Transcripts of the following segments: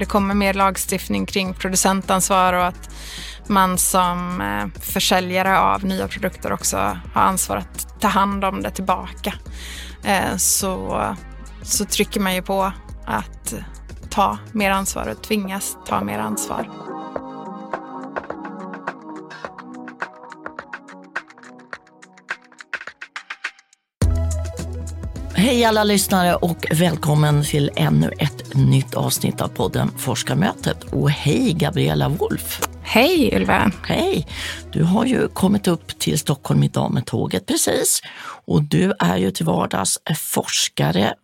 det kommer mer lagstiftning kring producentansvar och att man som eh, försäljare av nya produkter också har ansvar att ta hand om det tillbaka. Eh, så, så trycker man ju på att ta mer ansvar och tvingas ta mer ansvar. Hej alla lyssnare och välkommen till ännu ett nytt avsnitt av podden Forskarmötet. Och hej Gabriella Wolf! Hej Ylva! Hej! Du har ju kommit upp till Stockholm idag med tåget precis. Och du är ju till vardags forskare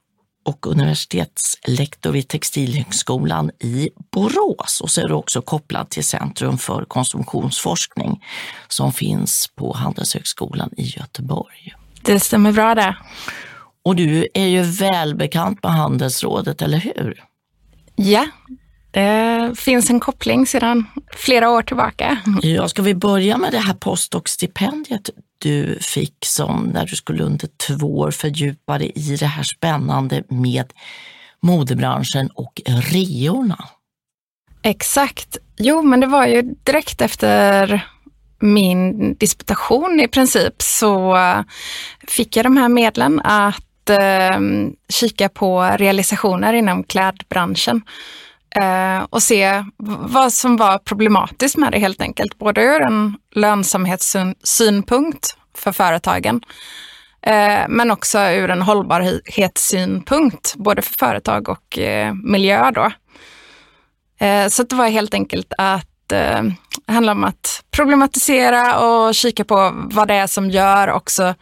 och universitetslektor vid Textilhögskolan i Borås. Och så är du också kopplad till Centrum för konsumtionsforskning som finns på Handelshögskolan i Göteborg. Det stämmer bra det. Och du är ju välbekant med Handelsrådet, eller hur? Ja, det finns en koppling sedan flera år tillbaka. Ja, ska vi börja med det här postdoc-stipendiet du fick som när du skulle under två år fördjupa dig i det här spännande med modebranschen och reorna? Exakt. Jo, men det var ju direkt efter min disputation i princip så fick jag de här medlen att eh, kika på realisationer inom klädbranschen eh, och se vad som var problematiskt med det helt enkelt. Både ur en lönsamhetssynpunkt för företagen eh, men också ur en hållbarhetssynpunkt både för företag och eh, miljö. Då. Eh, så det var helt enkelt att eh, det handlar om att problematisera och kika på vad det är som gör också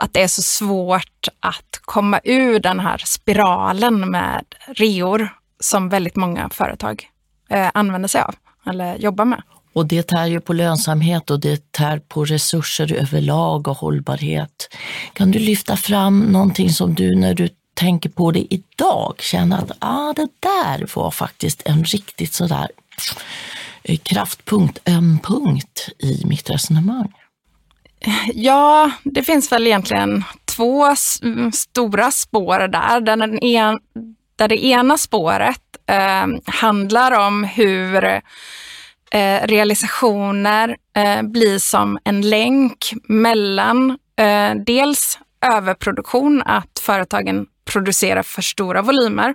att det är så svårt att komma ur den här spiralen med reor som väldigt många företag eh, använder sig av eller jobbar med. Och det tär ju på lönsamhet och det tär på resurser överlag och hållbarhet. Kan du lyfta fram någonting som du när du tänker på det idag känner att ah, det där var faktiskt en riktigt sådär eh, kraftpunkt, en punkt i mitt resonemang? Ja, det finns väl egentligen två mm, stora spår där. Den en, där det ena spåret eh, handlar om hur eh, realisationer eh, blir som en länk mellan eh, dels överproduktion, att företagen producerar för stora volymer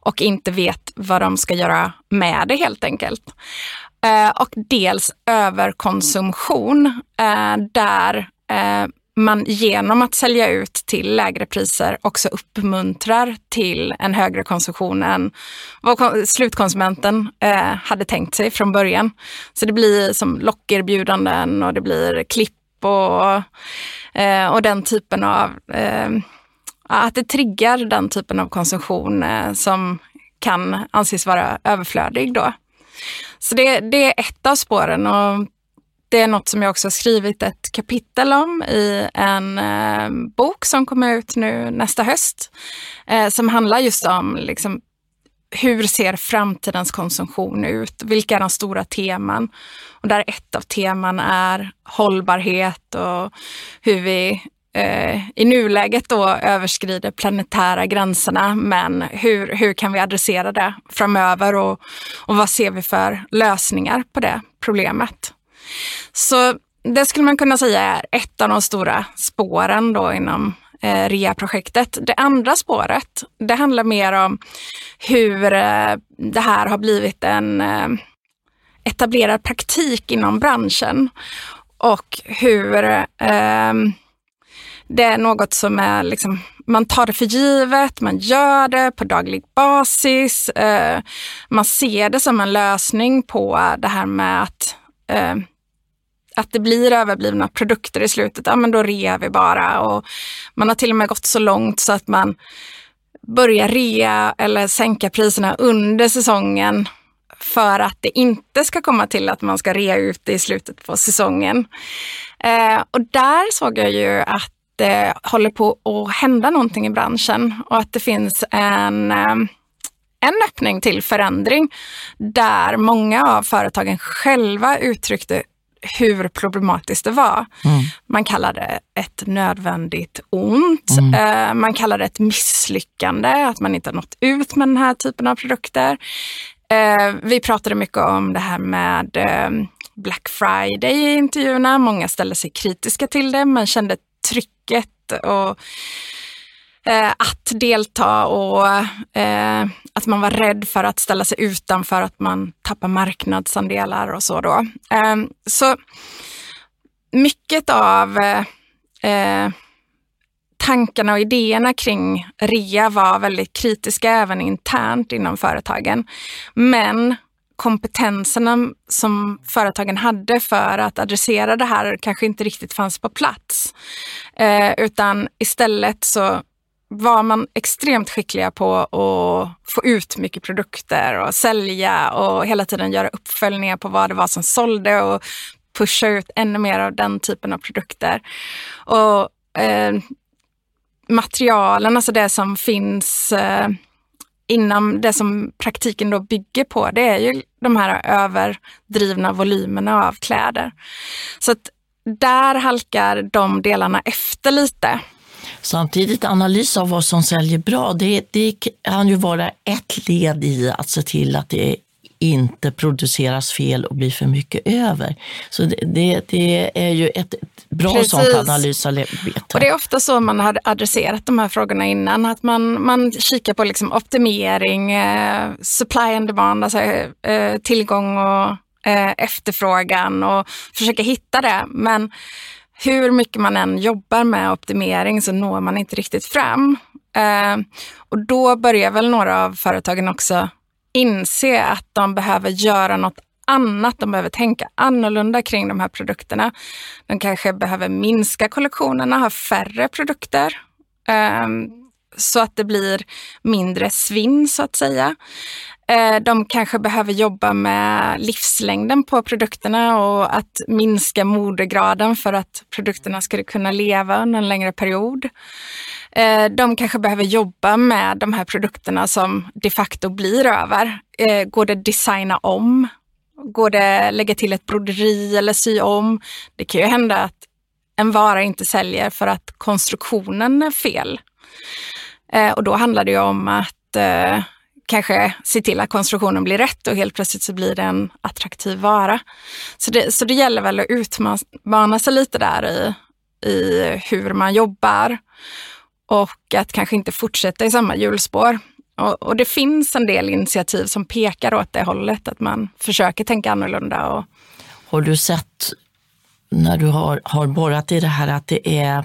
och inte vet vad de ska göra med det helt enkelt. Eh, och dels överkonsumtion eh, där eh, man genom att sälja ut till lägre priser också uppmuntrar till en högre konsumtion än vad slutkonsumenten hade tänkt sig från början. Så det blir som lockerbjudanden och det blir klipp och, och den typen av, att det triggar den typen av konsumtion som kan anses vara överflödig då. Så det, det är ett av spåren och det är något som jag också har skrivit ett kapitel om i en eh, bok som kommer ut nu nästa höst. Eh, som handlar just om liksom, hur ser framtidens konsumtion ut? Vilka är de stora teman? Och där ett av teman är hållbarhet och hur vi eh, i nuläget då överskrider planetära gränserna. Men hur, hur kan vi adressera det framöver och, och vad ser vi för lösningar på det problemet? Så det skulle man kunna säga är ett av de stora spåren då inom eh, REA-projektet. Det andra spåret, det handlar mer om hur eh, det här har blivit en eh, etablerad praktik inom branschen och hur eh, det är något som är liksom, man tar det för givet, man gör det på daglig basis. Eh, man ser det som en lösning på det här med att eh, att det blir överblivna produkter i slutet, ja men då rear vi bara. Och man har till och med gått så långt så att man börjar rea eller sänka priserna under säsongen för att det inte ska komma till att man ska rea ut det i slutet på säsongen. Eh, och där såg jag ju att det håller på att hända någonting i branschen och att det finns en, eh, en öppning till förändring där många av företagen själva uttryckte hur problematiskt det var. Mm. Man kallade det ett nödvändigt ont. Mm. Eh, man kallade det ett misslyckande, att man inte nått ut med den här typen av produkter. Eh, vi pratade mycket om det här med eh, Black Friday i intervjuerna. Många ställde sig kritiska till det, men kände trycket och eh, att delta och eh, att man var rädd för att ställa sig utanför, att man tappar marknadsandelar och så då. Eh, så mycket av eh, eh, tankarna och idéerna kring REA var väldigt kritiska även internt inom företagen. Men kompetenserna som företagen hade för att adressera det här kanske inte riktigt fanns på plats. Eh, utan istället så var man extremt skickliga på att få ut mycket produkter och sälja och hela tiden göra uppföljningar på vad det var som sålde och pusha ut ännu mer av den typen av produkter. Och eh, materialen, alltså det som finns eh, inom det som praktiken då bygger på, det är ju de här överdrivna volymerna av kläder. Så att där halkar de delarna efter lite. Samtidigt analys av vad som säljer bra, det, det kan ju vara ett led i att se till att det inte produceras fel och blir för mycket över. Så det, det, det är ju ett, bra Precis. sånt analysarbete. Och det är ofta så man har adresserat de här frågorna innan, att man, man kikar på liksom optimering, eh, supply and demand, alltså eh, tillgång och eh, efterfrågan och försöka hitta det. Men hur mycket man än jobbar med optimering så når man inte riktigt fram. Eh, och då börjar väl några av företagen också inse att de behöver göra något annat. De behöver tänka annorlunda kring de här produkterna. De kanske behöver minska kollektionerna, ha färre produkter. Ehm, så att det blir mindre svinn så att säga. Eh, de kanske behöver jobba med livslängden på produkterna och att minska modegraden för att produkterna ska kunna leva under en längre period. Eh, de kanske behöver jobba med de här produkterna som de facto blir över. Eh, går det designa om? Går det lägga till ett broderi eller sy om? Det kan ju hända att en vara inte säljer för att konstruktionen är fel. Eh, och då handlar det ju om att eh, kanske se till att konstruktionen blir rätt och helt plötsligt så blir det en attraktiv vara. Så det, så det gäller väl att utmana sig lite där i, i hur man jobbar och att kanske inte fortsätta i samma hjulspår. Och, och, det finns en del initiativ som pekar åt det hållet, att man försöker tänka annorlunda. Och... Har du sett när du har, har borrat i det här att det är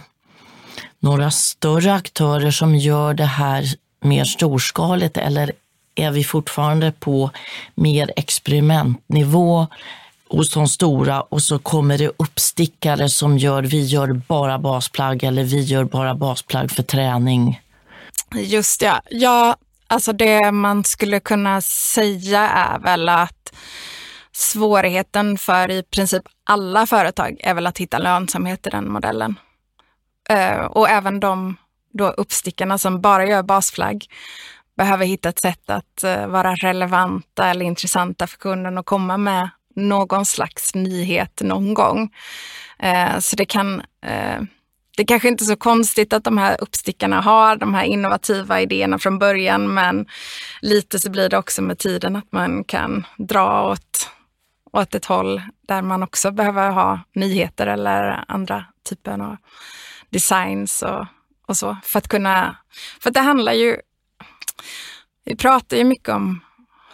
några större aktörer som gör det här mer storskaligt eller är vi fortfarande på mer experimentnivå hos de stora och så kommer det uppstickare som gör, vi gör bara basplagg eller vi gör bara basplagg för träning. Just ja, ja alltså det man skulle kunna säga är väl att svårigheten för i princip alla företag är väl att hitta lönsamhet i den modellen. Eh, och även de då uppstickarna som bara gör basflagg behöver hitta ett sätt att eh, vara relevanta eller intressanta för kunden och komma med någon slags nyhet någon gång. Eh, så det kan eh, det är kanske inte är så konstigt att de här uppstickarna har de här innovativa idéerna från början, men lite så blir det också med tiden att man kan dra åt, åt ett håll där man också behöver ha nyheter eller andra typer av designs och, och så. För att kunna, för att det handlar ju vi pratar ju mycket om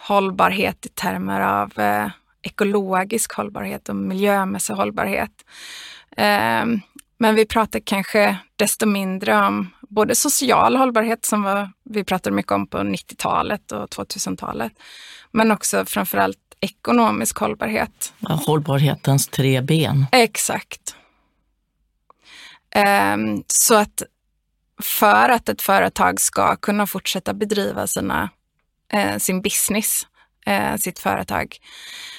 hållbarhet i termer av eh, ekologisk hållbarhet och miljömässig hållbarhet. Eh, men vi pratar kanske desto mindre om både social hållbarhet som vi pratade mycket om på 90-talet och 2000-talet, men också framförallt ekonomisk hållbarhet. Ja, hållbarhetens tre ben. Exakt. Eh, så att för att ett företag ska kunna fortsätta bedriva sina, eh, sin business, eh, sitt företag,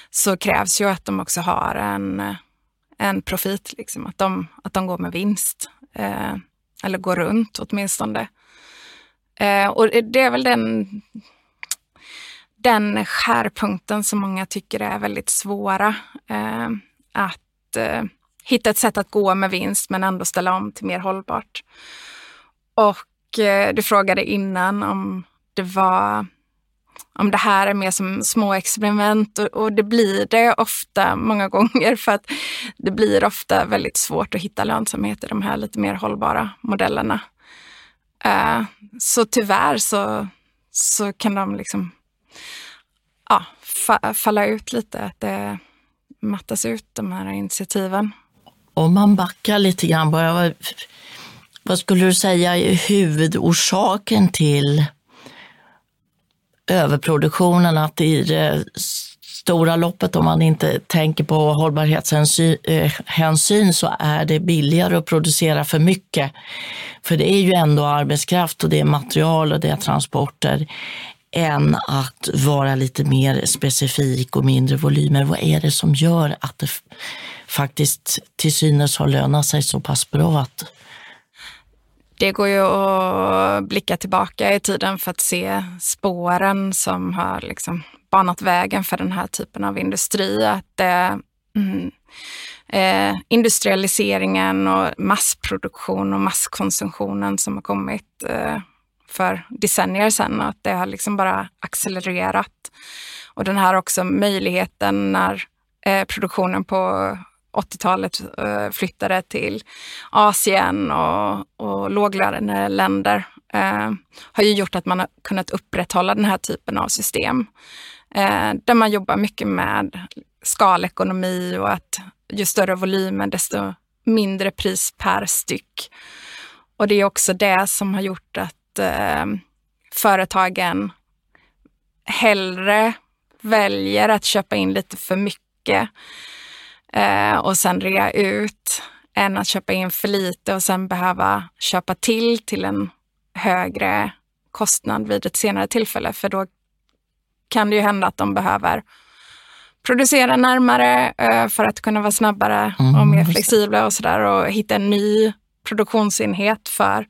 så krävs ju att de också har en, en profit, liksom, att, de, att de går med vinst. Eh, eller går runt åtminstone. Eh, och det är väl den, den skärpunkten som många tycker är väldigt svåra. Eh, att eh, hitta ett sätt att gå med vinst men ändå ställa om till mer hållbart. Och eh, du frågade innan om det var om det här är mer som små experiment och, och, det blir det ofta många gånger för att det blir ofta väldigt svårt att hitta lönsamhet i de här lite mer hållbara modellerna. Uh, så tyvärr så, så kan de liksom ja, fa falla ut lite, att det mattas ut de här initiativen. Om man backar lite grann, bara, vad skulle du säga är huvudorsaken till överproduktionen? Att i det stora loppet, om man inte tänker på hållbarhetshänsyn eh, så är det billigare att producera för mycket. För det är ju ändå arbetskraft och det är material och det är transporter än att vara lite mer specifik och mindre volymer. Vad är det som gör att det faktiskt till synes har lönat sig så pass bra att det går ju att blicka tillbaka i tiden för att se spåren som har liksom banat vägen för den här typen av industri. Att eh, mm, eh, industrialiseringen och massproduktion och masskonsumtionen som har kommit eh, för decennier sedan att det har liksom bara accelererat. Och den här också möjligheten när eh, produktionen på 80-talet eh, flyttade till Asien och, och låglöneländer eh, har ju gjort att man har kunnat upprätthålla den här typen av system. Eh, där man jobbar mycket med skalekonomi och att ju större volymen desto mindre pris per styck. Och det är också det som har gjort att eh, företagen hellre väljer att köpa in lite för mycket eh, och sen rea ut än att köpa in för lite och sen behöva köpa till till en högre kostnad vid ett senare tillfälle. För då kan det ju hända att de behöver producera närmare eh, för att kunna vara snabbare mm, och mer flexibla och sådär och hitta en ny produktionsenhet för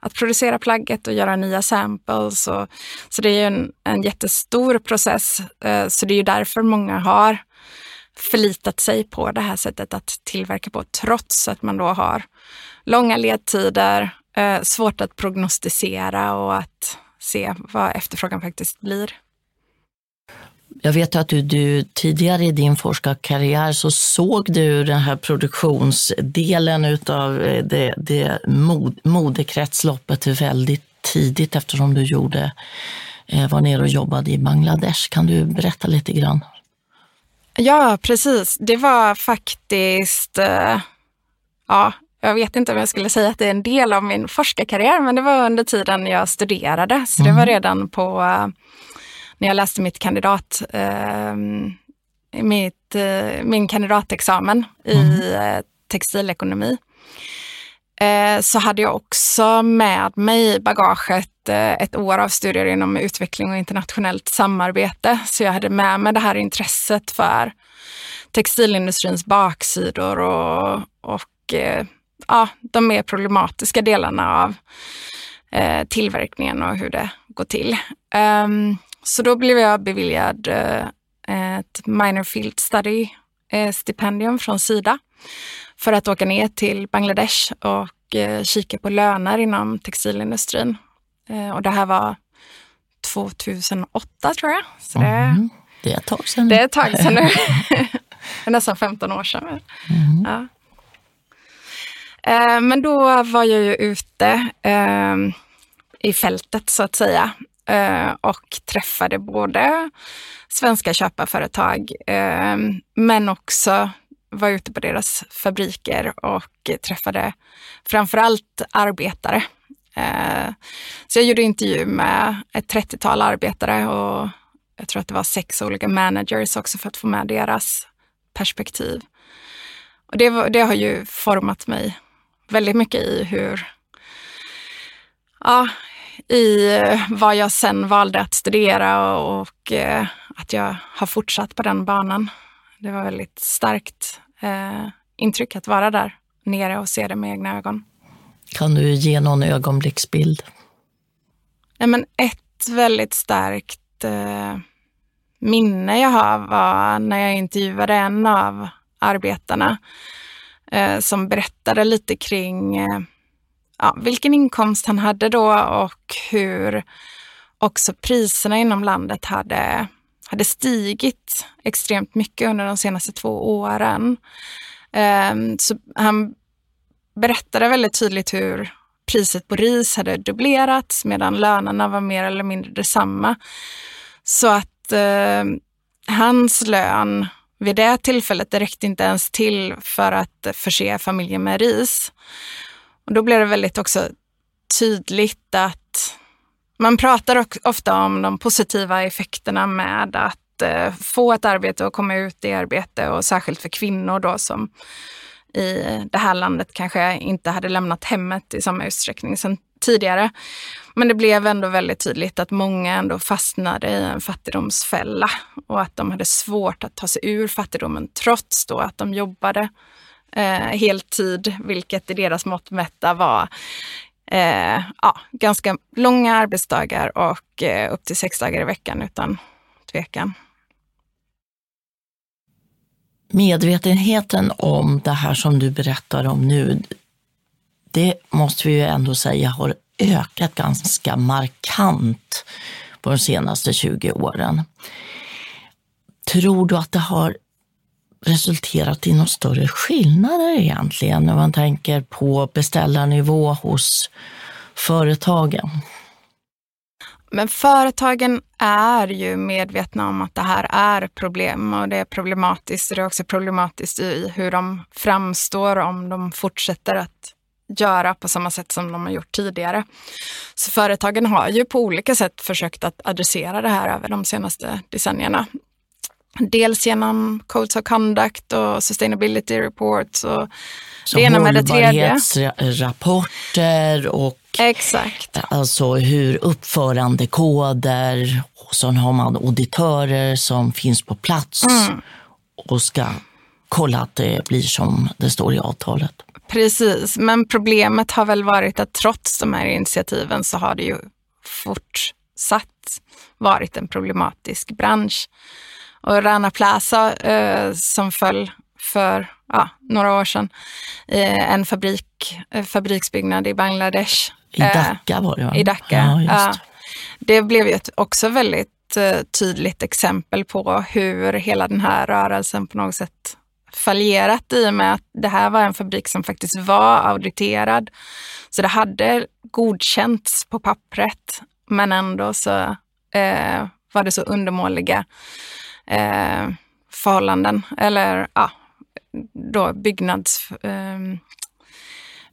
att producera plagget och göra nya samples. Och, så det är en, en jättestor process. Eh, så det är ju därför många har förlitat sig på det här sättet att tillverka på, trots att man då har långa ledtider, eh, svårt att prognostisera och att se vad efterfrågan faktiskt blir. Jag vet att du, du, tidigare i din forskarkarriär så såg du den här produktionsdelen utav eh, det, det mod, modekretsloppet väldigt tidigt eftersom du gjorde, eh, var nere och jobbade i Bangladesh. Kan du berätta lite grann? Ja, precis. Det var faktiskt, eh, ja, jag vet inte om jag skulle säga att det är en del av min forskarkarriär, men det var under tiden jag studerade. Så mm. det var redan på, eh, när jag läste mitt kandidat, eh, mitt, min kandidatexamen mm. i textilekonomi. Så hade jag också med mig i bagaget Eh, ett år av studier inom utveckling och internationellt samarbete. Så jag hade med mig det här intresset för textilindustrins baksidor och, och eh, ja, de mer problematiska delarna av eh, tillverkningen och hur det går till. Ehm, så då blev jag beviljad ett minor field study stipendium från Sida för att åka ner till Bangladesh och kika på löner inom textilindustrin. Eh, och det här var 2008 tror jag. Så det, mm, det är ett tag sedan. Det är ett tag sedan nu. nästan 15 år sedan. Mm. Ja. Eh, men då var jag ju ute i fältet så att säga och träffade både svenska köparföretag men också var ute på deras fabriker och träffade framförallt arbetare. Eh, så jag gjorde intervju med ett 30-tal arbetare och jag tror att det var sex olika managers också för att få med deras perspektiv. Och det, var, det har ju format mig väldigt mycket i hur, ja, i eh, vad jag sen valde att studera och, och att jag har fortsatt på den banan. Det var väldigt starkt eh, intryck att vara där nere och se det med egna ögon. Kan du ge någon ögonblicksbild? Ja, men ett väldigt starkt eh, minne jag har var när jag intervjuade en av arbetarna eh, som berättade lite kring eh, ja, vilken inkomst han hade då och hur också priserna inom landet hade, hade stigit extremt mycket under de senaste två åren. Eh, så han berättade väldigt tydligt hur priset på ris hade dubblerats medan lönerna var mer eller mindre detsamma. Så att eh, hans lön vid det tillfället det räckte inte ens till för att förse familjen med ris. Och då blev det väldigt också tydligt att man pratar ofta om de positiva effekterna med att eh, få ett arbete och komma ut i arbete och särskilt för kvinnor då som i det här landet kanske inte hade lämnat hemmet i samma utsträckning sen tidigare. Men det blev ändå väldigt tydligt att många ändå fastnade i en fattigdomsfälla och att de hade svårt att ta sig ur fattigdomen trots då att de jobbade eh, heltid, vilket i deras mått mätta var eh, ja, ganska långa arbetsdagar och eh, upp till sex dagar i veckan utan tvekan medvetenheten om det här som du berättar om nu, det måste vi ju ändå säga har ökat ganska markant på de senaste 20 åren. Tror du att det har resulterat i några större skillnader egentligen när man tänker på beställarnivå hos företagen? Men företagen är ju medvetna om att det här är problem och det är problematiskt. Det är också problematiskt i hur de framstår om de fortsätter att göra på samma sätt som de har gjort tidigare. Så företagen har ju på olika sätt försökt att adressera det här över de senaste decennierna. Dels genom Codes of Conduct och Sustainability Reports och Så det ena med det tredje. rapporter och Exakt. Alltså hur uppförandekoder och så har man auditörer som finns på plats mm. och ska kolla att det blir som det står i avtalet. Precis, men problemet har väl varit att trots de här initiativen så har det ju fortsatt varit en problematisk bransch. Och Rana Plaza eh, som föll för ja, några år sedan, eh, en fabrik, eh, fabriksbyggnad i Bangladesh i eh, Dhaka var det va? I Dhaka, ja, ja. Det blev ju också väldigt eh, tydligt exempel på hur hela den här rörelsen på något sätt fallerat i och med att det här var en fabrik som faktiskt var auditerad. Så det hade godkänts på pappret, men ändå så eh, var det så undermåliga eh, förhållanden, eller ja, då byggnads... Eh,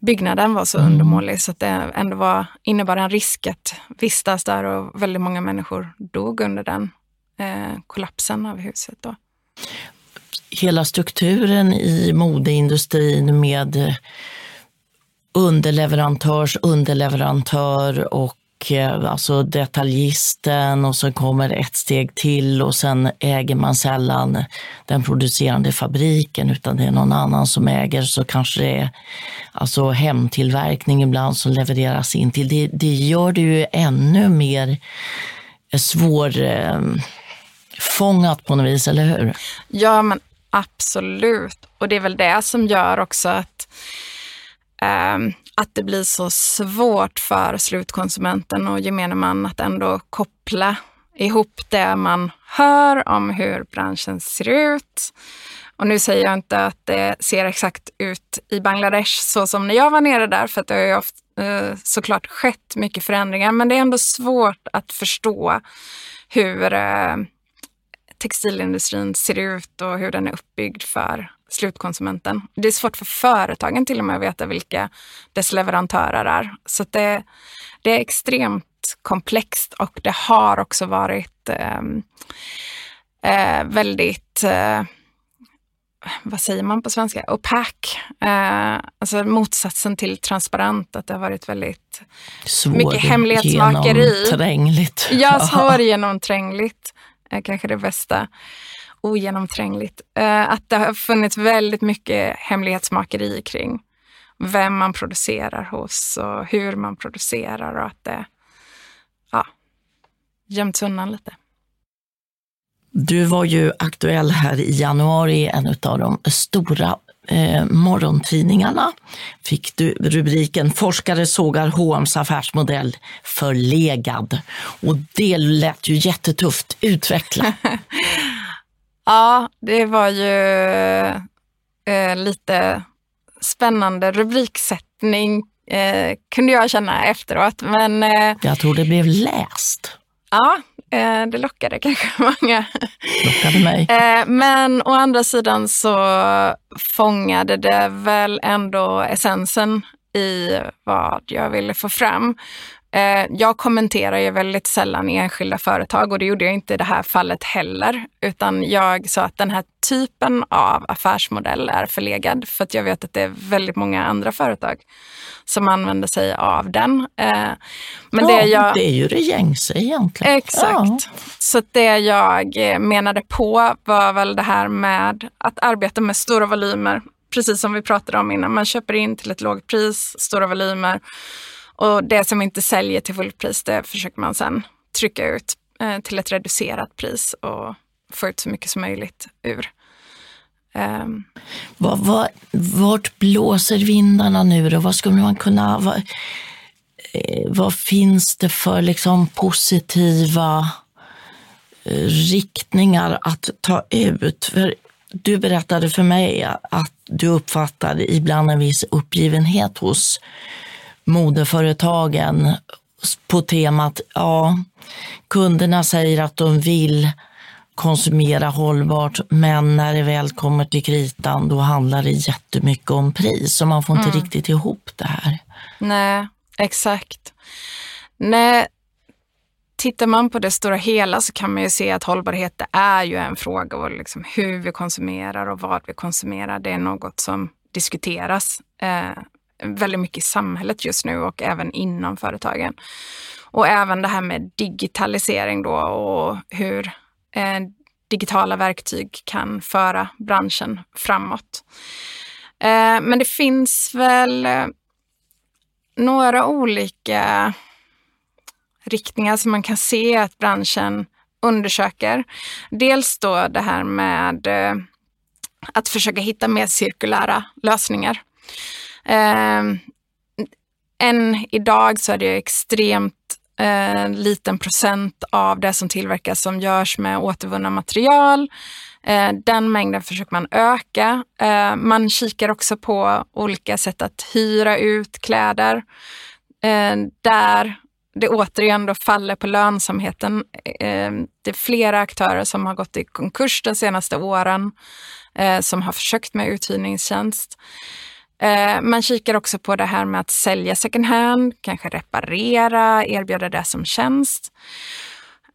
byggnaden var så mm. undermålig så att det ändå var, innebar en risk att vistas där och väldigt många människor dog under den eh, kollapsen av huset. Då. Hela strukturen i modeindustrin med underleverantörs underleverantör och Eh, alltså detaljisten och så kommer ett steg till och sen äger man sällan den producerande fabriken utan det är någon annan som äger så kanske det är alltså hemtillverkning ibland som levereras in till. Det, det gör det ju ännu mer svårfångat eh, eh på något vis, eller hur? Ja, men absolut. Och det är väl det som gör också att um att det blir så svårt för slutkonsumenten och gemene man att ändå koppla ihop det man hör om hur branschen ser ut. Och nu säger jag inte att det ser exakt ut i Bangladesh så som när jag var nere där, för att det har ju ofta, eh, såklart skett mycket förändringar, men det är ändå svårt att förstå hur eh, textilindustrin ser ut och hur den är uppbyggd för slutkonsumenten. Det är svårt för företagen till och med att veta vilka dess leverantörer är. Så det, det är extremt komplext och det har också varit eh, eh, väldigt eh, vad säger man på svenska, opack. Eh, alltså motsatsen till transparent, att det har varit väldigt Svår, mycket hemlighetsmakeri. Genomträngligt. Ja, svårgenomträngligt är kanske det bästa ogenomträngligt. Eh, att det har funnits väldigt mycket hemlighetsmakeri kring vem man producerar hos och hur man producerar och att det ja, gömts undan lite. Du var ju aktuell här i januari i en av de stora eh, morgontidningarna. Fick du rubriken Forskare sågar H&M's affärsmodell förlegad. Och det lät ju jättetufft. Utveckla. ja, det var ju eh, lite spännande rubriksättning eh, kunde jag känna efteråt. Men, eh, jag tror det blev läst. Ja, eh, det lockade kanske många. Lockade mig. Eh, men å andra sidan så fångade det väl ändå essensen i vad jag ville få fram. Eh, jag kommenterar ju väldigt sällan enskilda företag och det gjorde jag inte i det här fallet heller. Utan jag sa att den här typen av affärsmodell är förlegad för att jag vet att det är väldigt många andra företag som använder sig av den. Eh, men ja, det, jag, det är ju det gängse egentligen. Exakt. Ja. Så det jag menade på var väl det här med att arbeta med stora volymer, precis som vi pratade om innan. Man köper in till ett lågt pris, stora volymer och det som inte säljer till fullpris, det försöker man sen trycka ut eh, till ett reducerat pris och få ut så mycket som möjligt ur. Ehm. Um. Var, var, vart blåser vindarna nu då? Vad skulle man kunna... Vad, eh, vad finns det för liksom positiva eh, riktningar att ta ut? För du berättade för mig att du uppfattade ibland en viss uppgivenhet hos modeföretagen på temat, ja, kunderna säger att de vill konsumera hållbart, men när det väl kommer till kritan då handlar det jättemycket om pris och man får inte mm. riktigt ihop det här. Nej, exakt. Nej, tittar man på det stora hela så kan man ju se att hållbarhet det är ju en fråga om liksom hur vi konsumerar och vad vi konsumerar. Det är något som diskuteras eh, väldigt mycket i samhället just nu och även inom företagen. Och även det här med digitalisering då och hur eh, digitala verktyg kan föra branschen framåt. Eh, men det finns väl eh, några olika riktningar som man kan se att branschen undersöker. Dels då det här med eh, att försöka hitta mer cirkulära lösningar. Eh, än idag så är det extremt eh, liten procent av det som tillverkas som görs med återvunna material. Eh, den mängden försöker man öka. Eh, man kikar också på olika sätt att hyra ut kläder eh, där det återigen då faller på lönsamheten. Eh, det är flera aktörer som har gått i konkurs de senaste åren eh, som har försökt med uthyrningstjänst. Eh, man kikar också på det här med att sälja second hand, kanske reparera, erbjuda det som tjänst.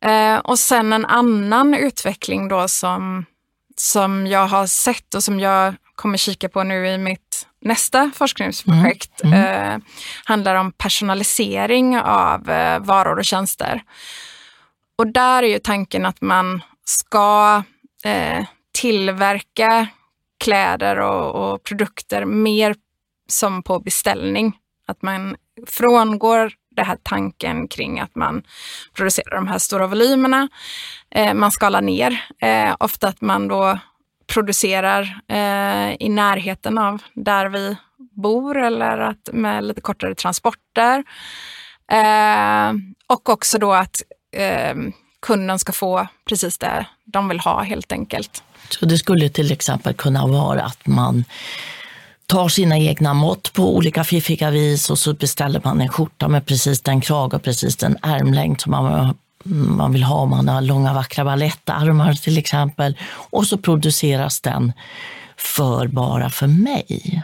Eh, och sen en annan utveckling då som, som jag har sett och som jag kommer kika på nu i mitt nästa forskningsprojekt mm. Mm. Eh, handlar om personalisering av eh, varor och tjänster. Och där är ju tanken att man ska eh, tillverka kläder och, och, produkter mer som på beställning. Att man frångår den här tanken kring att man producerar de här stora volymerna. Eh, man skalar ner. Eh, ofta att man då producerar eh, i närheten av där vi bor eller att med lite kortare transporter. Eh, och också då att eh, kunden ska få precis det de vill ha helt enkelt. Så det skulle till exempel kunna vara att man tar sina egna mått på olika fiffiga vis och så beställer man en skjorta med precis den krag och precis den ärmlängd som man, man vill ha. Man har långa vackra balettarmar till exempel. Och så produceras den för bara för mig.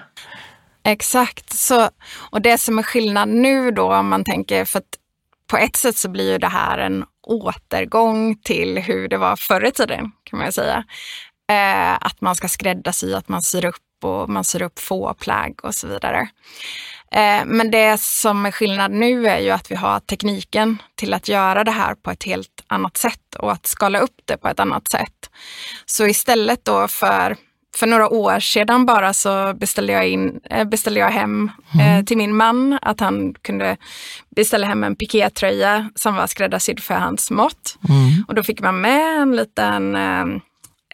Exakt, så, och det som är skillnad nu då om man tänker, för att på ett sätt så blir ju det här en återgång till hur det var förr i tiden kan man säga. Eh, att man ska skräddarsy, att man syr upp och man syr upp få plagg och så vidare. Eh, men det som är skillnad nu är ju att vi har tekniken till att göra det här på ett helt annat sätt och att skala upp det på ett annat sätt. Så istället då för för några år sedan bara så beställde jag, in, eh, beställde jag hem mm. eh, till min man att han kunde beställa hem en pikétröja som var skräddarsydd för hans mått. Mm. Och då fick man med en liten eh,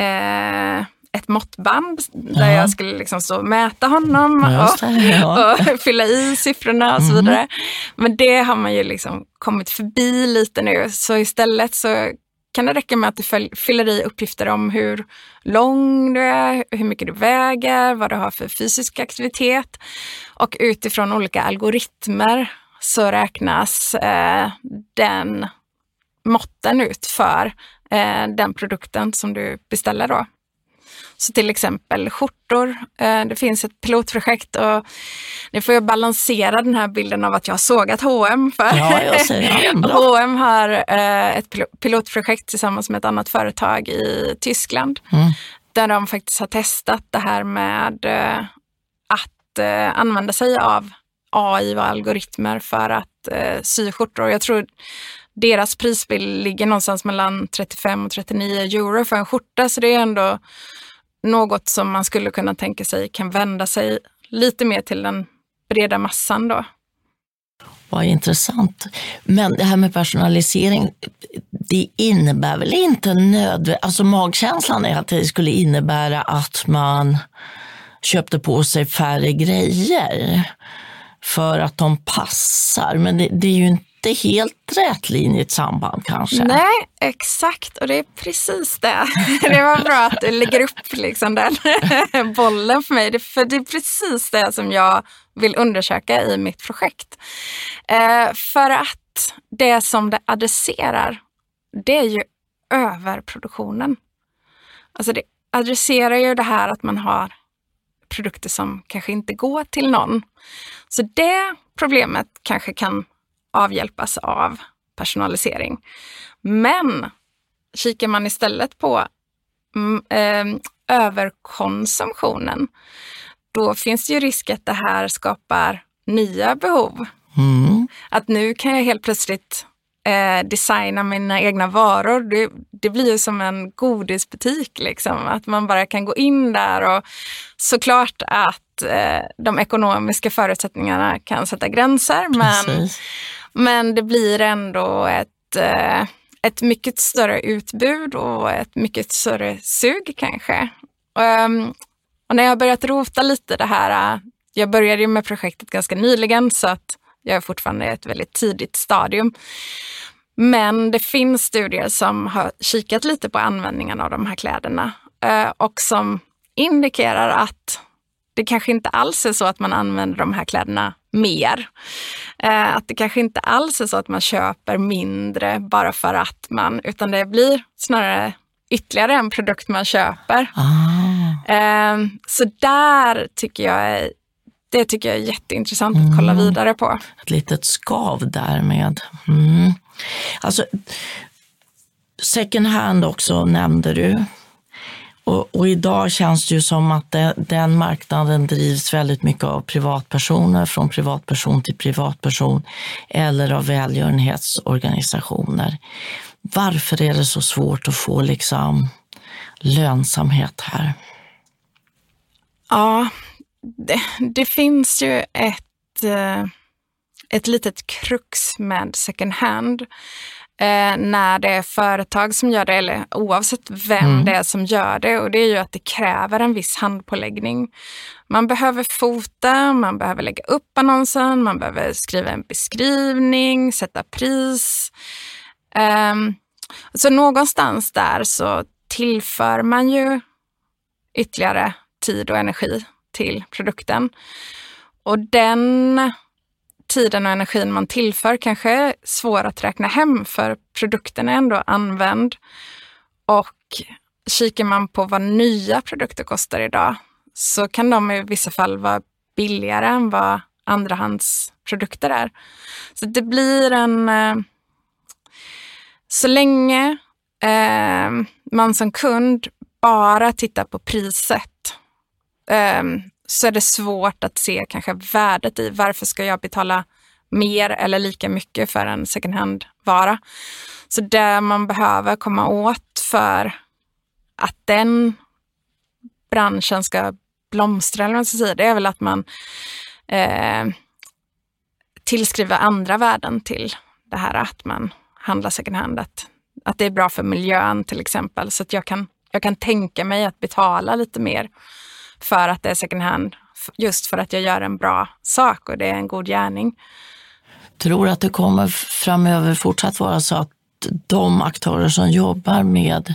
eh ett måttband där ja. jag skulle liksom så mäta honom och, ja. och, fylla i siffrorna och så mm. vidare. Men det har man ju liksom kommit förbi lite nu, så istället så kan det räcka med att du fyller i uppgifter om hur lång du är, hur mycket du väger, vad du har för fysisk aktivitet. Och utifrån olika algoritmer så räknas eh, den måtten ut för eh, den produkten som du beställer då. Så till exempel skjortor. Eh, det finns ett pilotprojekt och nu får jag balansera den här bilden av att jag har sågat H&M för ja, H&M har eh, ett pilotprojekt tillsammans med ett annat företag i Tyskland mm. där de faktiskt har testat det här med eh, att använda sig av AI och algoritmer för att sy skjortor. Jag tror deras prisbild ligger någonstans mellan 35 och 39 euro för en skjorta, så det är ändå något som man skulle kunna tänka sig kan vända sig lite mer till den breda massan då. Vad intressant. Men det här med personalisering, det innebär väl inte nödvändigt, alltså magkänslan är att det skulle innebära att man köpte på sig färre grejer för att de passar. Men det, det är ju inte inte helt rätlinjigt samband kanske. Nej, exakt. Och det är precis det. Det var bra att du lägger upp liksom den bollen för mig. För det är precis det som jag vill undersöka i mitt projekt. Eh, för att det som det adresserar, det är ju överproduktionen. Alltså det adresserar ju det här att man har produkter som kanske inte går till någon. Så det problemet kanske kan avhjälpas av personalisering. Men kikar man istället på eh, överkonsumtionen, då finns det ju risk att det här skapar nya behov. Mm. Att nu kan jag helt plötsligt eh, designa mina egna varor. Det, det, blir ju som en godisbutik, liksom. att man bara kan gå in där och såklart att eh, de ekonomiska förutsättningarna kan sätta gränser. Men men det blir ändå ett, eh, ett mycket större utbud och ett mycket större sug kanske. Ehm, och när jag har börjat rota lite det här, eh, jag började ju med projektet ganska nyligen så att jag är fortfarande i ett väldigt tidigt stadium. Men det finns studier som har kikat lite på användningen av de här kläderna eh, och som indikerar att det kanske inte alls är så att man använder de här kläderna mer. Eh, att det kanske inte alls är så att man köper mindre bara för att man, utan det blir snarare ytterligare en produkt man köper. Ah. Eh, så där tycker jag det tycker jag är jätteintressant att kolla mm. vidare på. Ett litet skav därmed. Mm. Alltså, second hand också nämnde du. Och, och, idag känns det ju som att de, den marknaden drivs väldigt mycket av privatpersoner, från privatperson till privatperson, eller av välgörenhetsorganisationer. Varför är det så svårt att få liksom lönsamhet här? Ja, det, det finns ju ett, eh, ett litet krux med second hand eh, när det är företag som gör det, eller oavsett vem mm. det är som gör det. Och det är ju att det kräver en viss handpåläggning. Man behöver fota, man behöver lägga upp annonsen, man behöver skriva en beskrivning, sätta pris. Eh, så någonstans där så tillför man ju ytterligare tid och energi till produkten. Och den tiden och energin man tillför kanske är svår att räkna hem för produkten är ändå använd. Och kikar man på vad nya produkter kostar idag så kan de i vissa fall vara billigare än vad andrahandsprodukter är. Så det blir en... Eh, så länge eh, man som kund bara tittar på priset eh, så är det svårt att se kanske värdet i varför ska jag betala mer eller lika mycket för en second hand-vara. Så det man behöver komma åt för att den branschen ska blomstra, eller vad man ska säga, det är väl att man eh, tillskriver andra värden till det här att man handlar second hand. Att, att det är bra för miljön till exempel. Så att jag kan, jag kan tänka mig att betala lite mer för att det är second hand. Just för att jag gör en bra sak och det är en god gärning. Tror att det kommer framöver fortsatt vara så att de aktörer som jobbar med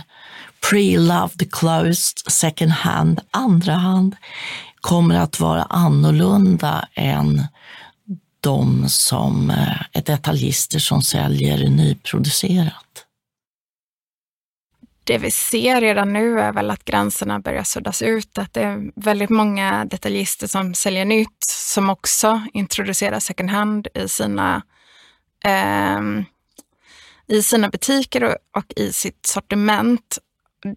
pre-loved closed second hand, andra hand, kommer att vara annorlunda än de som eh, är detaljister som säljer nyproducerat? Det vi ser redan nu är väl att gränserna börjar suddas ut. Att det är väldigt många detaljister som säljer nytt som också introducerar second hand i sina, eh, i sina butiker och, och, i sitt sortiment.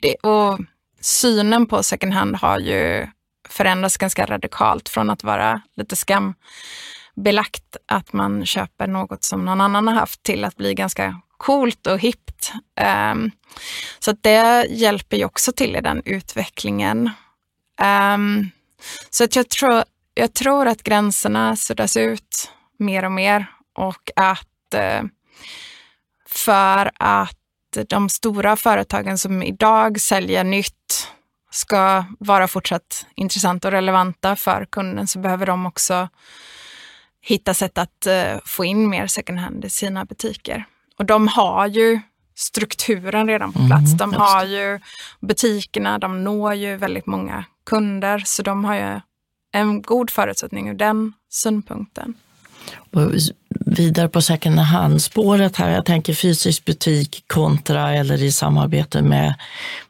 Det, och synen på second hand har ju förändrats ganska radikalt från att vara lite skambelagt att man köper något som någon annan har haft till att bli ganska coolt och hippt. Um, så det hjälper ju också till i den utvecklingen. Um, så att jag, tror, jag tror att gränserna suddas ut mer och mer och att uh, för att de stora företagen som idag säljer nytt ska vara fortsatt intressanta och relevanta för kunden så behöver de också hitta sätt att uh, få in mer second hand i sina butiker. Och de har ju strukturen redan på plats. Mm, de har ju butikerna, de når ju väldigt många kunder, så de har ju en god förutsättning ur den synpunkten. Och vidare på second hand-spåret här, jag tänker fysisk butik kontra eller i samarbete med,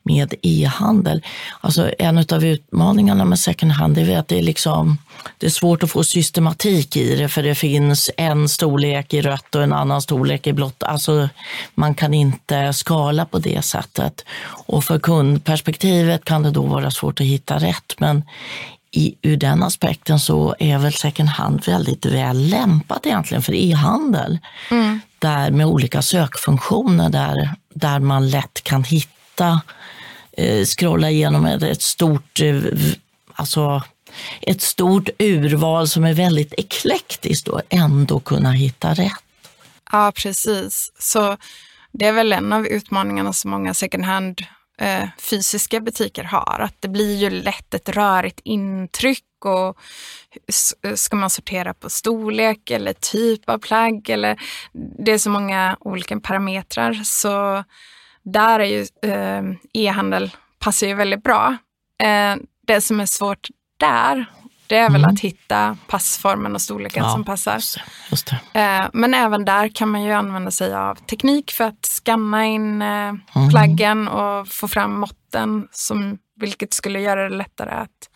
med e-handel. Alltså en av utmaningarna med second hand är att det är, liksom, det är svårt att få systematik i det för det finns en storlek i rött och en annan storlek i blått. Alltså man kan inte skala på det sättet. Och för kundperspektivet kan det då vara svårt att hitta rätt. Men i, ur den aspekten så är väl second hand väldigt väl lämpat egentligen för e-handel. Mm. Där med olika sökfunktioner där, där man lätt kan hitta, eh, scrolla igenom ett, ett stort, eh, alltså ett stort urval som är väldigt eklektiskt och ändå kunna hitta rätt. Ja, precis. Så det är väl en av utmaningarna som många second hand eh, fysiska butiker har. Att det blir ju lätt ett rörigt intryck och ska man sortera på storlek eller typ av plagg eller det är så många olika parametrar så där är ju eh, e-handel passar ju väldigt bra. Eh, det som är svårt där det är väl mm. att hitta passformen och storleken ja, som passar. Just det, just det. Eh, men även där kan man ju använda sig av teknik för att skanna in eh, mm. plaggen och få fram måtten, som, vilket skulle göra det lättare att,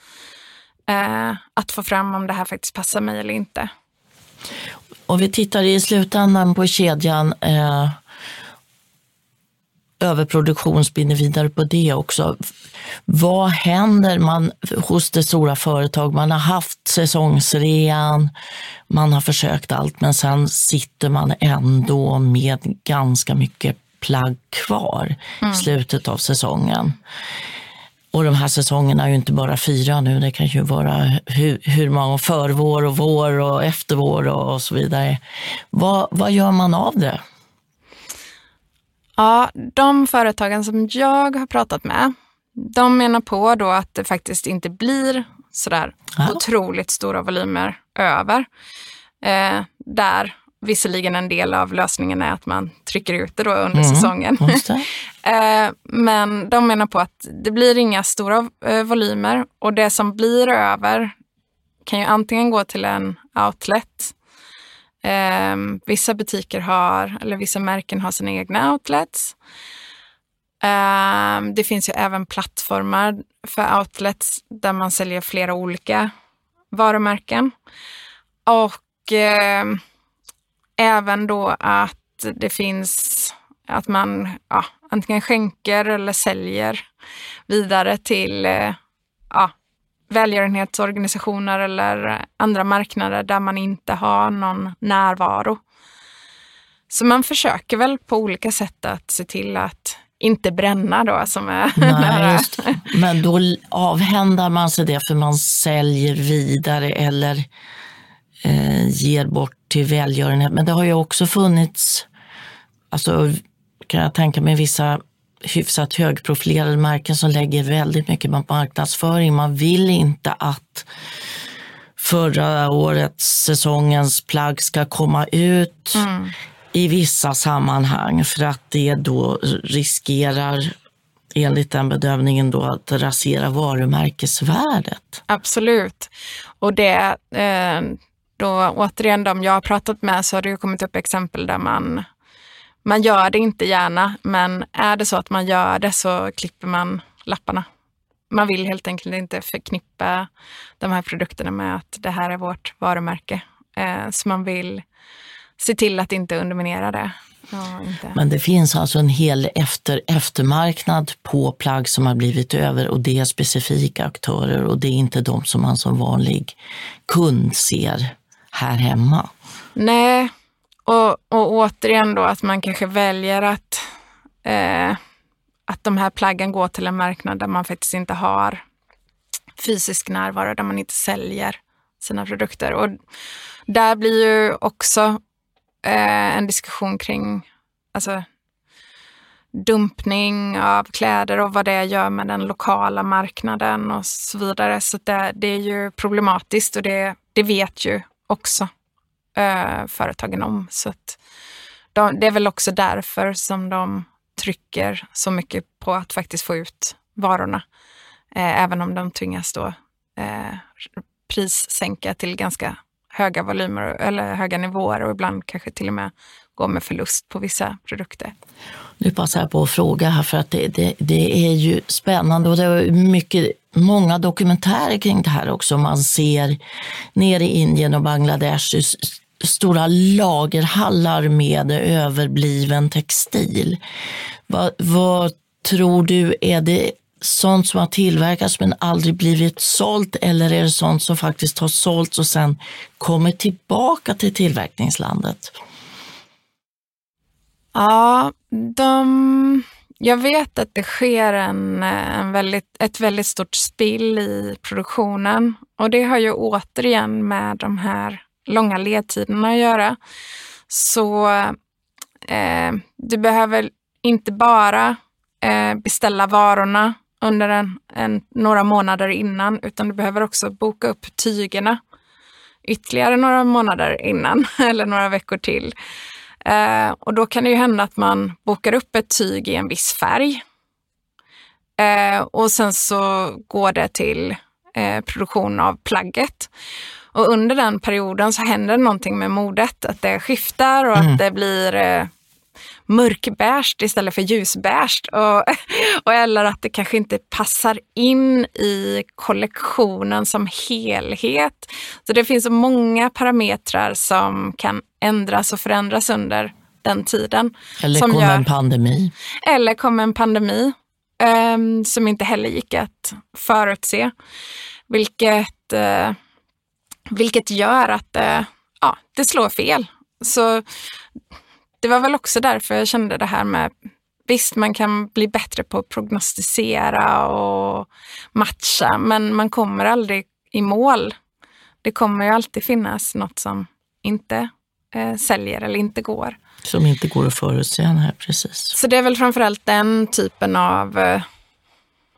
eh, att få fram om det här faktiskt passar mig eller inte. Och vi tittar i slutändan på kedjan eh, överproduktion spinner vidare på det också. Vad händer man hos det stora företag? Man har haft säsongsrean, man har försökt allt, men sen sitter man ändå med ganska mycket plagg kvar mm. i slutet av säsongen. Och de här säsongerna är ju inte bara fyra nu, det kan ju vara hur, hur många förvår och vår och eftervår och, och så vidare. Vad, vad gör man av det? Ja, de företagen som jag har pratat med, de menar på då att det faktiskt inte blir sådär ja. otroligt stora volymer över. Eh, där visserligen en del av lösningen är att man trycker ut det då under mm, säsongen. eh, men de menar på att det blir inga stora eh, volymer och det som blir över kan ju antingen gå till en outlet Um, vissa butiker har, eller vissa märken har sina egna outlets. Um, det finns ju även plattformar för outlets där man säljer flera olika varumärken. Och um, även då att det finns att man ja, antingen skänker eller säljer vidare till eh, ja, välgörenhetsorganisationer eller andra marknader där man inte har någon närvaro. Så man försöker väl på olika sätt att se till att inte bränna då som är Nej, Men då avhändar man sig det för man säljer vidare eller eh, ger bort till välgörenhet. Men det har ju också funnits, alltså kan jag tänka mig vissa hyfsat högprofilerade märken som lägger väldigt mycket på marknadsföring. Man vill inte att förra årets säsongens plagg ska komma ut mm. i vissa sammanhang för att det då riskerar enligt den bedömningen då att rasera varumärkesvärdet. Absolut. Och det, eh, då återigen de jag har pratat med så har det kommit upp exempel där man man gör det inte gärna, men är det så att man gör det så klipper man lapparna. Man vill helt enkelt inte förknippa de här produkterna med att det här är vårt varumärke. Eh, så man vill se till att inte underminera det. Ja. Men det finns alltså en hel efter, eftermarknad på plagg som har blivit över och det är specifika aktörer och det är inte de som man som vanlig kund ser här hemma. Nej, och, och återigen då att man kanske väljer att, eh, att de här plaggen går till en marknad där man faktiskt inte har fysisk närvaro, där man inte säljer sina produkter. Och där blir ju också eh, en diskussion kring alltså, dumpning av kläder och vad det gör med den lokala marknaden och så vidare. Så det, det är ju problematiskt och det, det vet ju också eh, företagen om. Så att de, det är väl också därför som de trycker så mycket på att faktiskt få ut varorna. Eh, även om de tvingas då eh, prissänka till ganska höga volymer eller höga nivåer och ibland kanske till och med gå med förlust på vissa produkter. Nu passar jag på att fråga här för att det, det, det är ju spännande och det är mycket, många dokumentärer kring det här också. Man ser nere i Indien och Bangladesh stora lagerhallar med överbliven textil. Vad, vad tror du, är det sånt som har tillverkats men aldrig blivit sålt eller är det sånt som faktiskt har sålts och sen kommer tillbaka till tillverkningslandet? Ja, de, jag vet att det sker en, en väldigt, ett väldigt stort spill i produktionen och det har ju återigen med de här långa ledtiderna att göra. Så eh, du behöver inte bara eh, beställa varorna under en, en, några månader innan, utan du behöver också boka upp tygerna ytterligare några månader innan eller några veckor till. Eh, och då kan det ju hända att man bokar upp ett tyg i en viss färg. Eh, och sen så går det till eh, produktion av plagget. Och under den perioden så händer någonting med modet, att det skiftar och mm. att det blir eh, mörkbärst istället för ljusbärst. Och, och, eller att det kanske inte passar in i kollektionen som helhet. Så det finns många parametrar som kan ändras och förändras under den tiden. Eller kommer gör, en pandemi. Eller kommer en pandemi um, som inte heller gick att förutse. Vilket uh, vilket gör att eh, ja, det slår fel. Så det var väl också därför jag kände det här med Visst, man kan bli bättre på att prognostisera och matcha, men man kommer aldrig i mål. Det kommer ju alltid finnas något som inte eh, säljer eller inte går. Som inte går att förutse, nej precis. Så det är väl framförallt den typen av eh,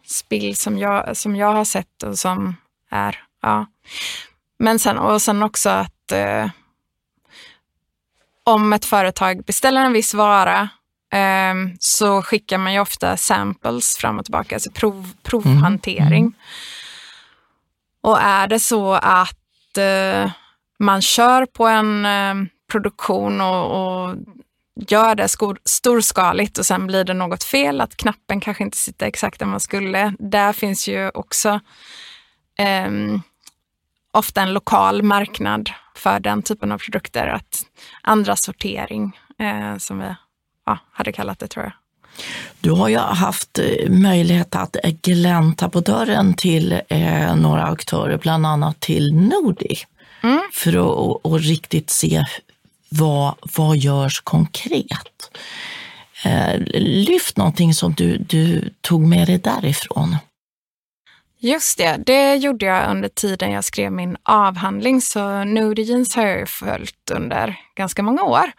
spill som jag, som jag har sett och som är, ja. Men sen, och sen också att eh, om ett företag beställer en viss vara eh, så skickar man ju ofta samples fram och tillbaka, alltså prov, provhantering. Mm. Och är det så att eh, man kör på en eh, produktion och, och gör det storskaligt och sen blir det något fel, att knappen kanske inte sitter exakt där man skulle. Där finns ju också um, ofta en lokal marknad för den typen av produkter. Att andra sortering, eh, som vi ja, hade kallat det tror jag. Du har ju haft eh, möjlighet att glänta på dörren till eh, några aktörer, bland annat till Nordic, mm. för att och, och riktigt se vad, vad görs konkret. Eh, lyft någonting som du, du tog med dig därifrån. Just det, det gjorde jag under tiden jag skrev min avhandling, så Nude Jeans har jag följt under ganska många år.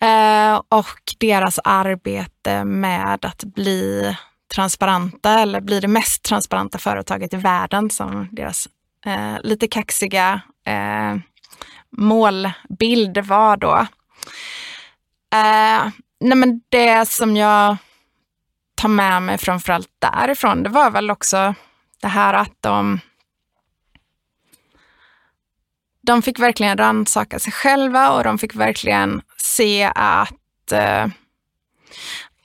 Eh, och deras arbete med att bli transparenta, eller bli det mest transparenta företaget i världen som deras eh, lite kaxiga eh, målbild var då. Eh, nej men det som jag tar med mig framförallt därifrån, det var väl också det här att de de fick verkligen rannsaka sig själva och de fick verkligen se att, eh,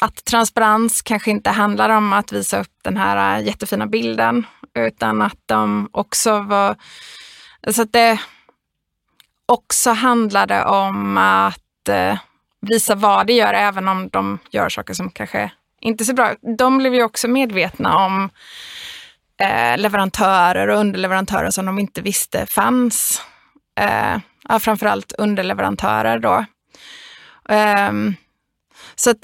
att transparens kanske inte handlar om att visa upp den här jättefina bilden, utan att de också var... Så att det också handlade om att eh, visa vad de gör, även om de gör saker som kanske inte är så bra. De blev ju också medvetna om eh, leverantörer och underleverantörer som de inte visste fanns. Eh, ja, framförallt underleverantörer då. Eh, så att,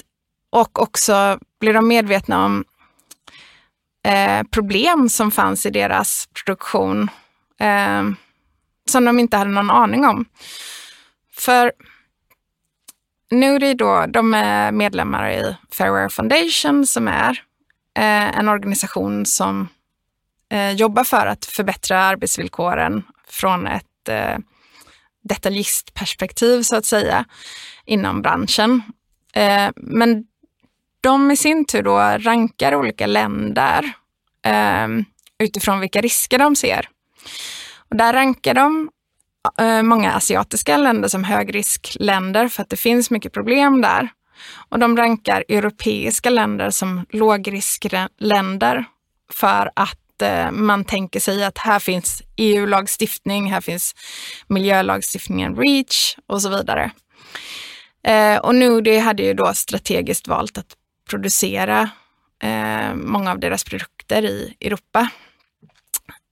och också blev de medvetna om eh, problem som fanns i deras produktion eh, som de inte hade någon aning om. För Nuri då, de är medlemmar i Fairware Foundation som är eh, en organisation som eh, för att förbättra arbetsvillkoren från ett eh, detaljistperspektiv så att säga inom branschen. Eh, men de i sin tur då rankar olika länder eh, utifrån vilka risker de ser. Och där rankar de eh, många asiatiska länder som högriskländer för att det finns mycket problem där. Och de rankar europeiska länder som lågriskländer för att Eh, man tänker sig att här finns EU-lagstiftning, här finns miljölagstiftningen REACH och så vidare. Eh, och Nudi hade ju då strategiskt valt att producera eh, många av deras produkter i Europa.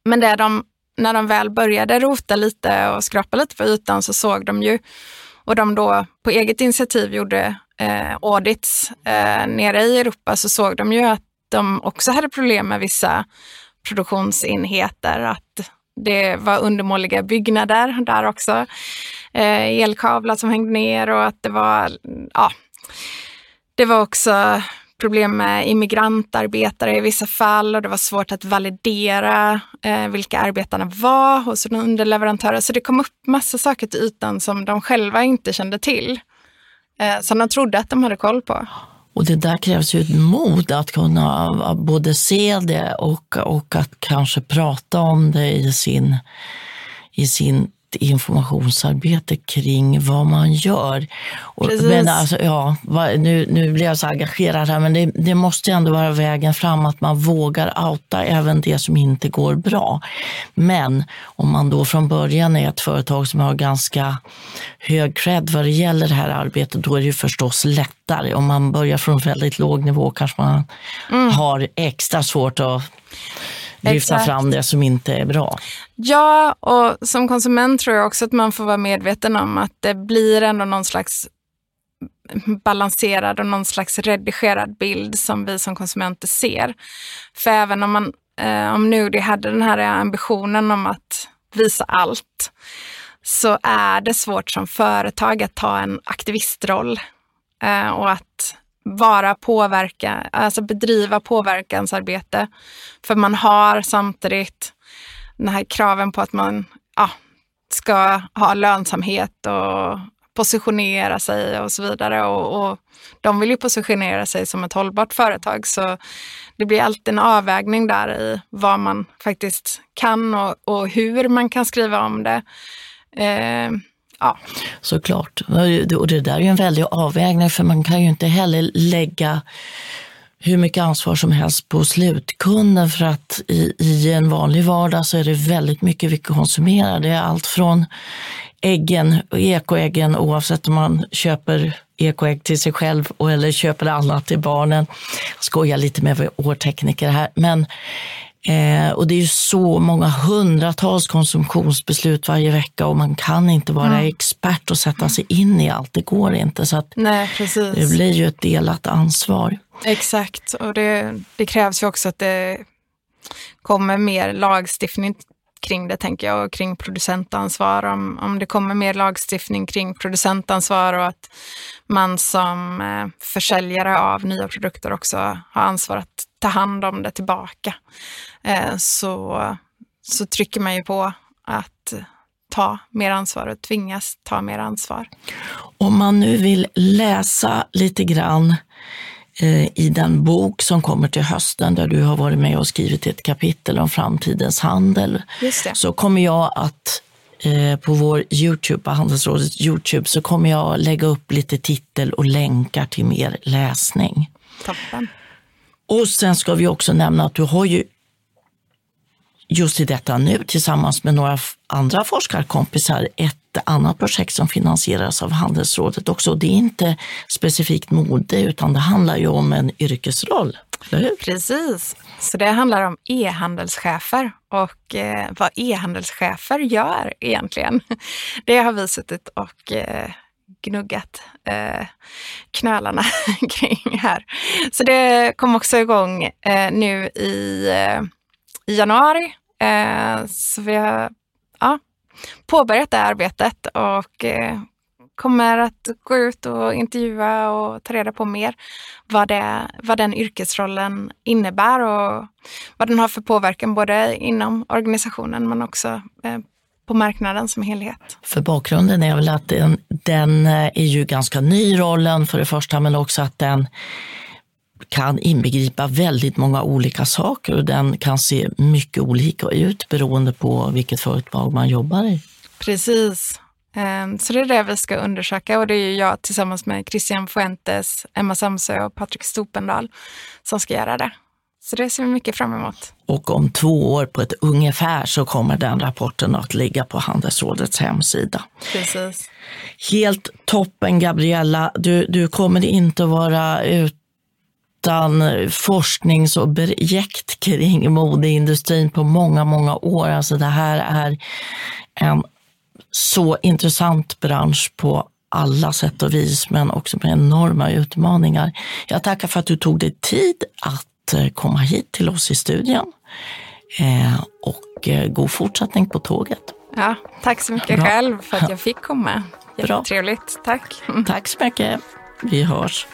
Men det de, när de väl började rota lite och skrapa lite på ytan så såg de ju, och de då på eget initiativ gjorde eh, audits eh, nere i Europa, så såg de ju att de också hade problem med vissa produktionsenheter, att det var undermåliga byggnader där också. Eh, elkablar som hängde ner och att det var, ja, det var också problem med immigrantarbetare i vissa fall och det var svårt att validera eh, vilka arbetarna var hos underleverantörer. Så det kom upp massa saker till ytan som de själva inte kände till. Eh, som de trodde att de hade koll på. Och det där krävs ju ett mod att kunna både se det och, och att kanske prata om det i sin, i sin informationsarbete kring vad man gör. Och, men alltså, ja, nu, nu blir jag så engagerad här, men det, det, måste ändå vara vägen fram att man vågar outa även det som inte går bra. Men om man då från början är ett företag som har ganska hög cred vad det gäller det här arbetet, då är det ju förstås lättare. Om man börjar från väldigt låg nivå kanske man mm. har extra svårt att lyfta fram det som inte är bra. Ja, och som konsument tror jag också att man får vara medveten om att det blir ändå någon slags balanserad och någon slags redigerad bild som vi som konsumenter ser. För även om man, eh, om Nudi hade den här ambitionen om att visa allt, så är det svårt som företag att ta en aktivistroll eh, och att vara påverka, alltså bedriva påverkansarbete. För man har samtidigt den här kraven på att man ja, ska ha lönsamhet och positionera sig och så vidare. Och, och, de vill ju positionera sig som ett hållbart företag så det blir alltid en avvägning där i vad man faktiskt kan och, och hur man kan skriva om det. Eh, Ja. Såklart. Och det där är ju en väldig avvägning för man kan ju inte heller lägga hur mycket ansvar som helst på slutkunden för att i, i en vanlig vardag så är det väldigt mycket vi konsumerar. Det är allt från äggen, ekoäggen oavsett om man köper ekoägg till sig själv eller köper annat till barnen. Jag skojar lite med vår tekniker här, men Eh, och det är ju så många hundratals konsumtionsbeslut varje vecka och man kan inte vara mm. expert och sätta sig in i allt. Det går inte. Så att Nej. Det blir ju ett delat ansvar. Exakt, och det, det krävs ju också att det kommer mer lagstiftning kring det, tänker jag, och kring producentansvar. Om, om det kommer mer lagstiftning kring producentansvar och att man som eh, försäljare av nya produkter också har ansvar att ta hand om det tillbaka, så, så trycker man ju på att ta mer ansvar och tvingas ta mer ansvar. Om man nu vill läsa lite grann Eh, i den bok som kommer till hösten där du har varit med och skrivit ett kapitel om framtidens handel. Så kommer jag att eh, på vår Youtube, på Handelsrådets Youtube, så kommer jag lägga upp lite titel och länkar till mer läsning. Toppen. Och sen ska vi också nämna att du har ju just i detta nu tillsammans med några andra forskarkompisar ett annat projekt som finansieras av Handelsrådet också. Det är inte specifikt mode utan det handlar ju om en yrkesroll. Precis, så det handlar om e-handelschefer och eh, vad e-handelschefer gör egentligen. Det har vi suttit och eh, gnuggat eh, knölarna kring här. Så det kom också igång eh, nu i, eh, i januari Eh, så vi har ja, påbörjat det arbetet och eh, kommer att gå ut och intervjua och ta reda på mer vad, det, vad den yrkesrollen innebär och vad den har för påverkan både inom organisationen men också eh, på marknaden som helhet. För bakgrunden är väl att den, den eh, är ju ganska ny rollen för det första men också att den kan inbegripa väldigt många olika saker och den kan se mycket olika ut beroende på vilket företag man jobbar i. Precis. Ehm, så det är det vi ska undersöka och det är jag tillsammans med Christian Fuentes, Emma Samsö och Patrik Stopendal som ska göra det. Så det ser vi mycket fram emot. Och om två år på ett ungefär så kommer den rapporten att ligga på Handelsrådets hemsida. Precis. Helt toppen Gabriella, du, du kommer inte att vara ute utan forsknings och projekt kring modeindustrin på många, många år. Alltså det här är en så intressant bransch på alla sätt och vis, men också med enorma utmaningar. Jag tackar för att du tog dig tid att eh, komma hit till oss i studion. Eh, och eh, god fortsättning på tåget. Ja, tack så mycket Bra. själv för att jag fick komma. Jättetrevligt. Tack. Tack så mycket. Vi hörs.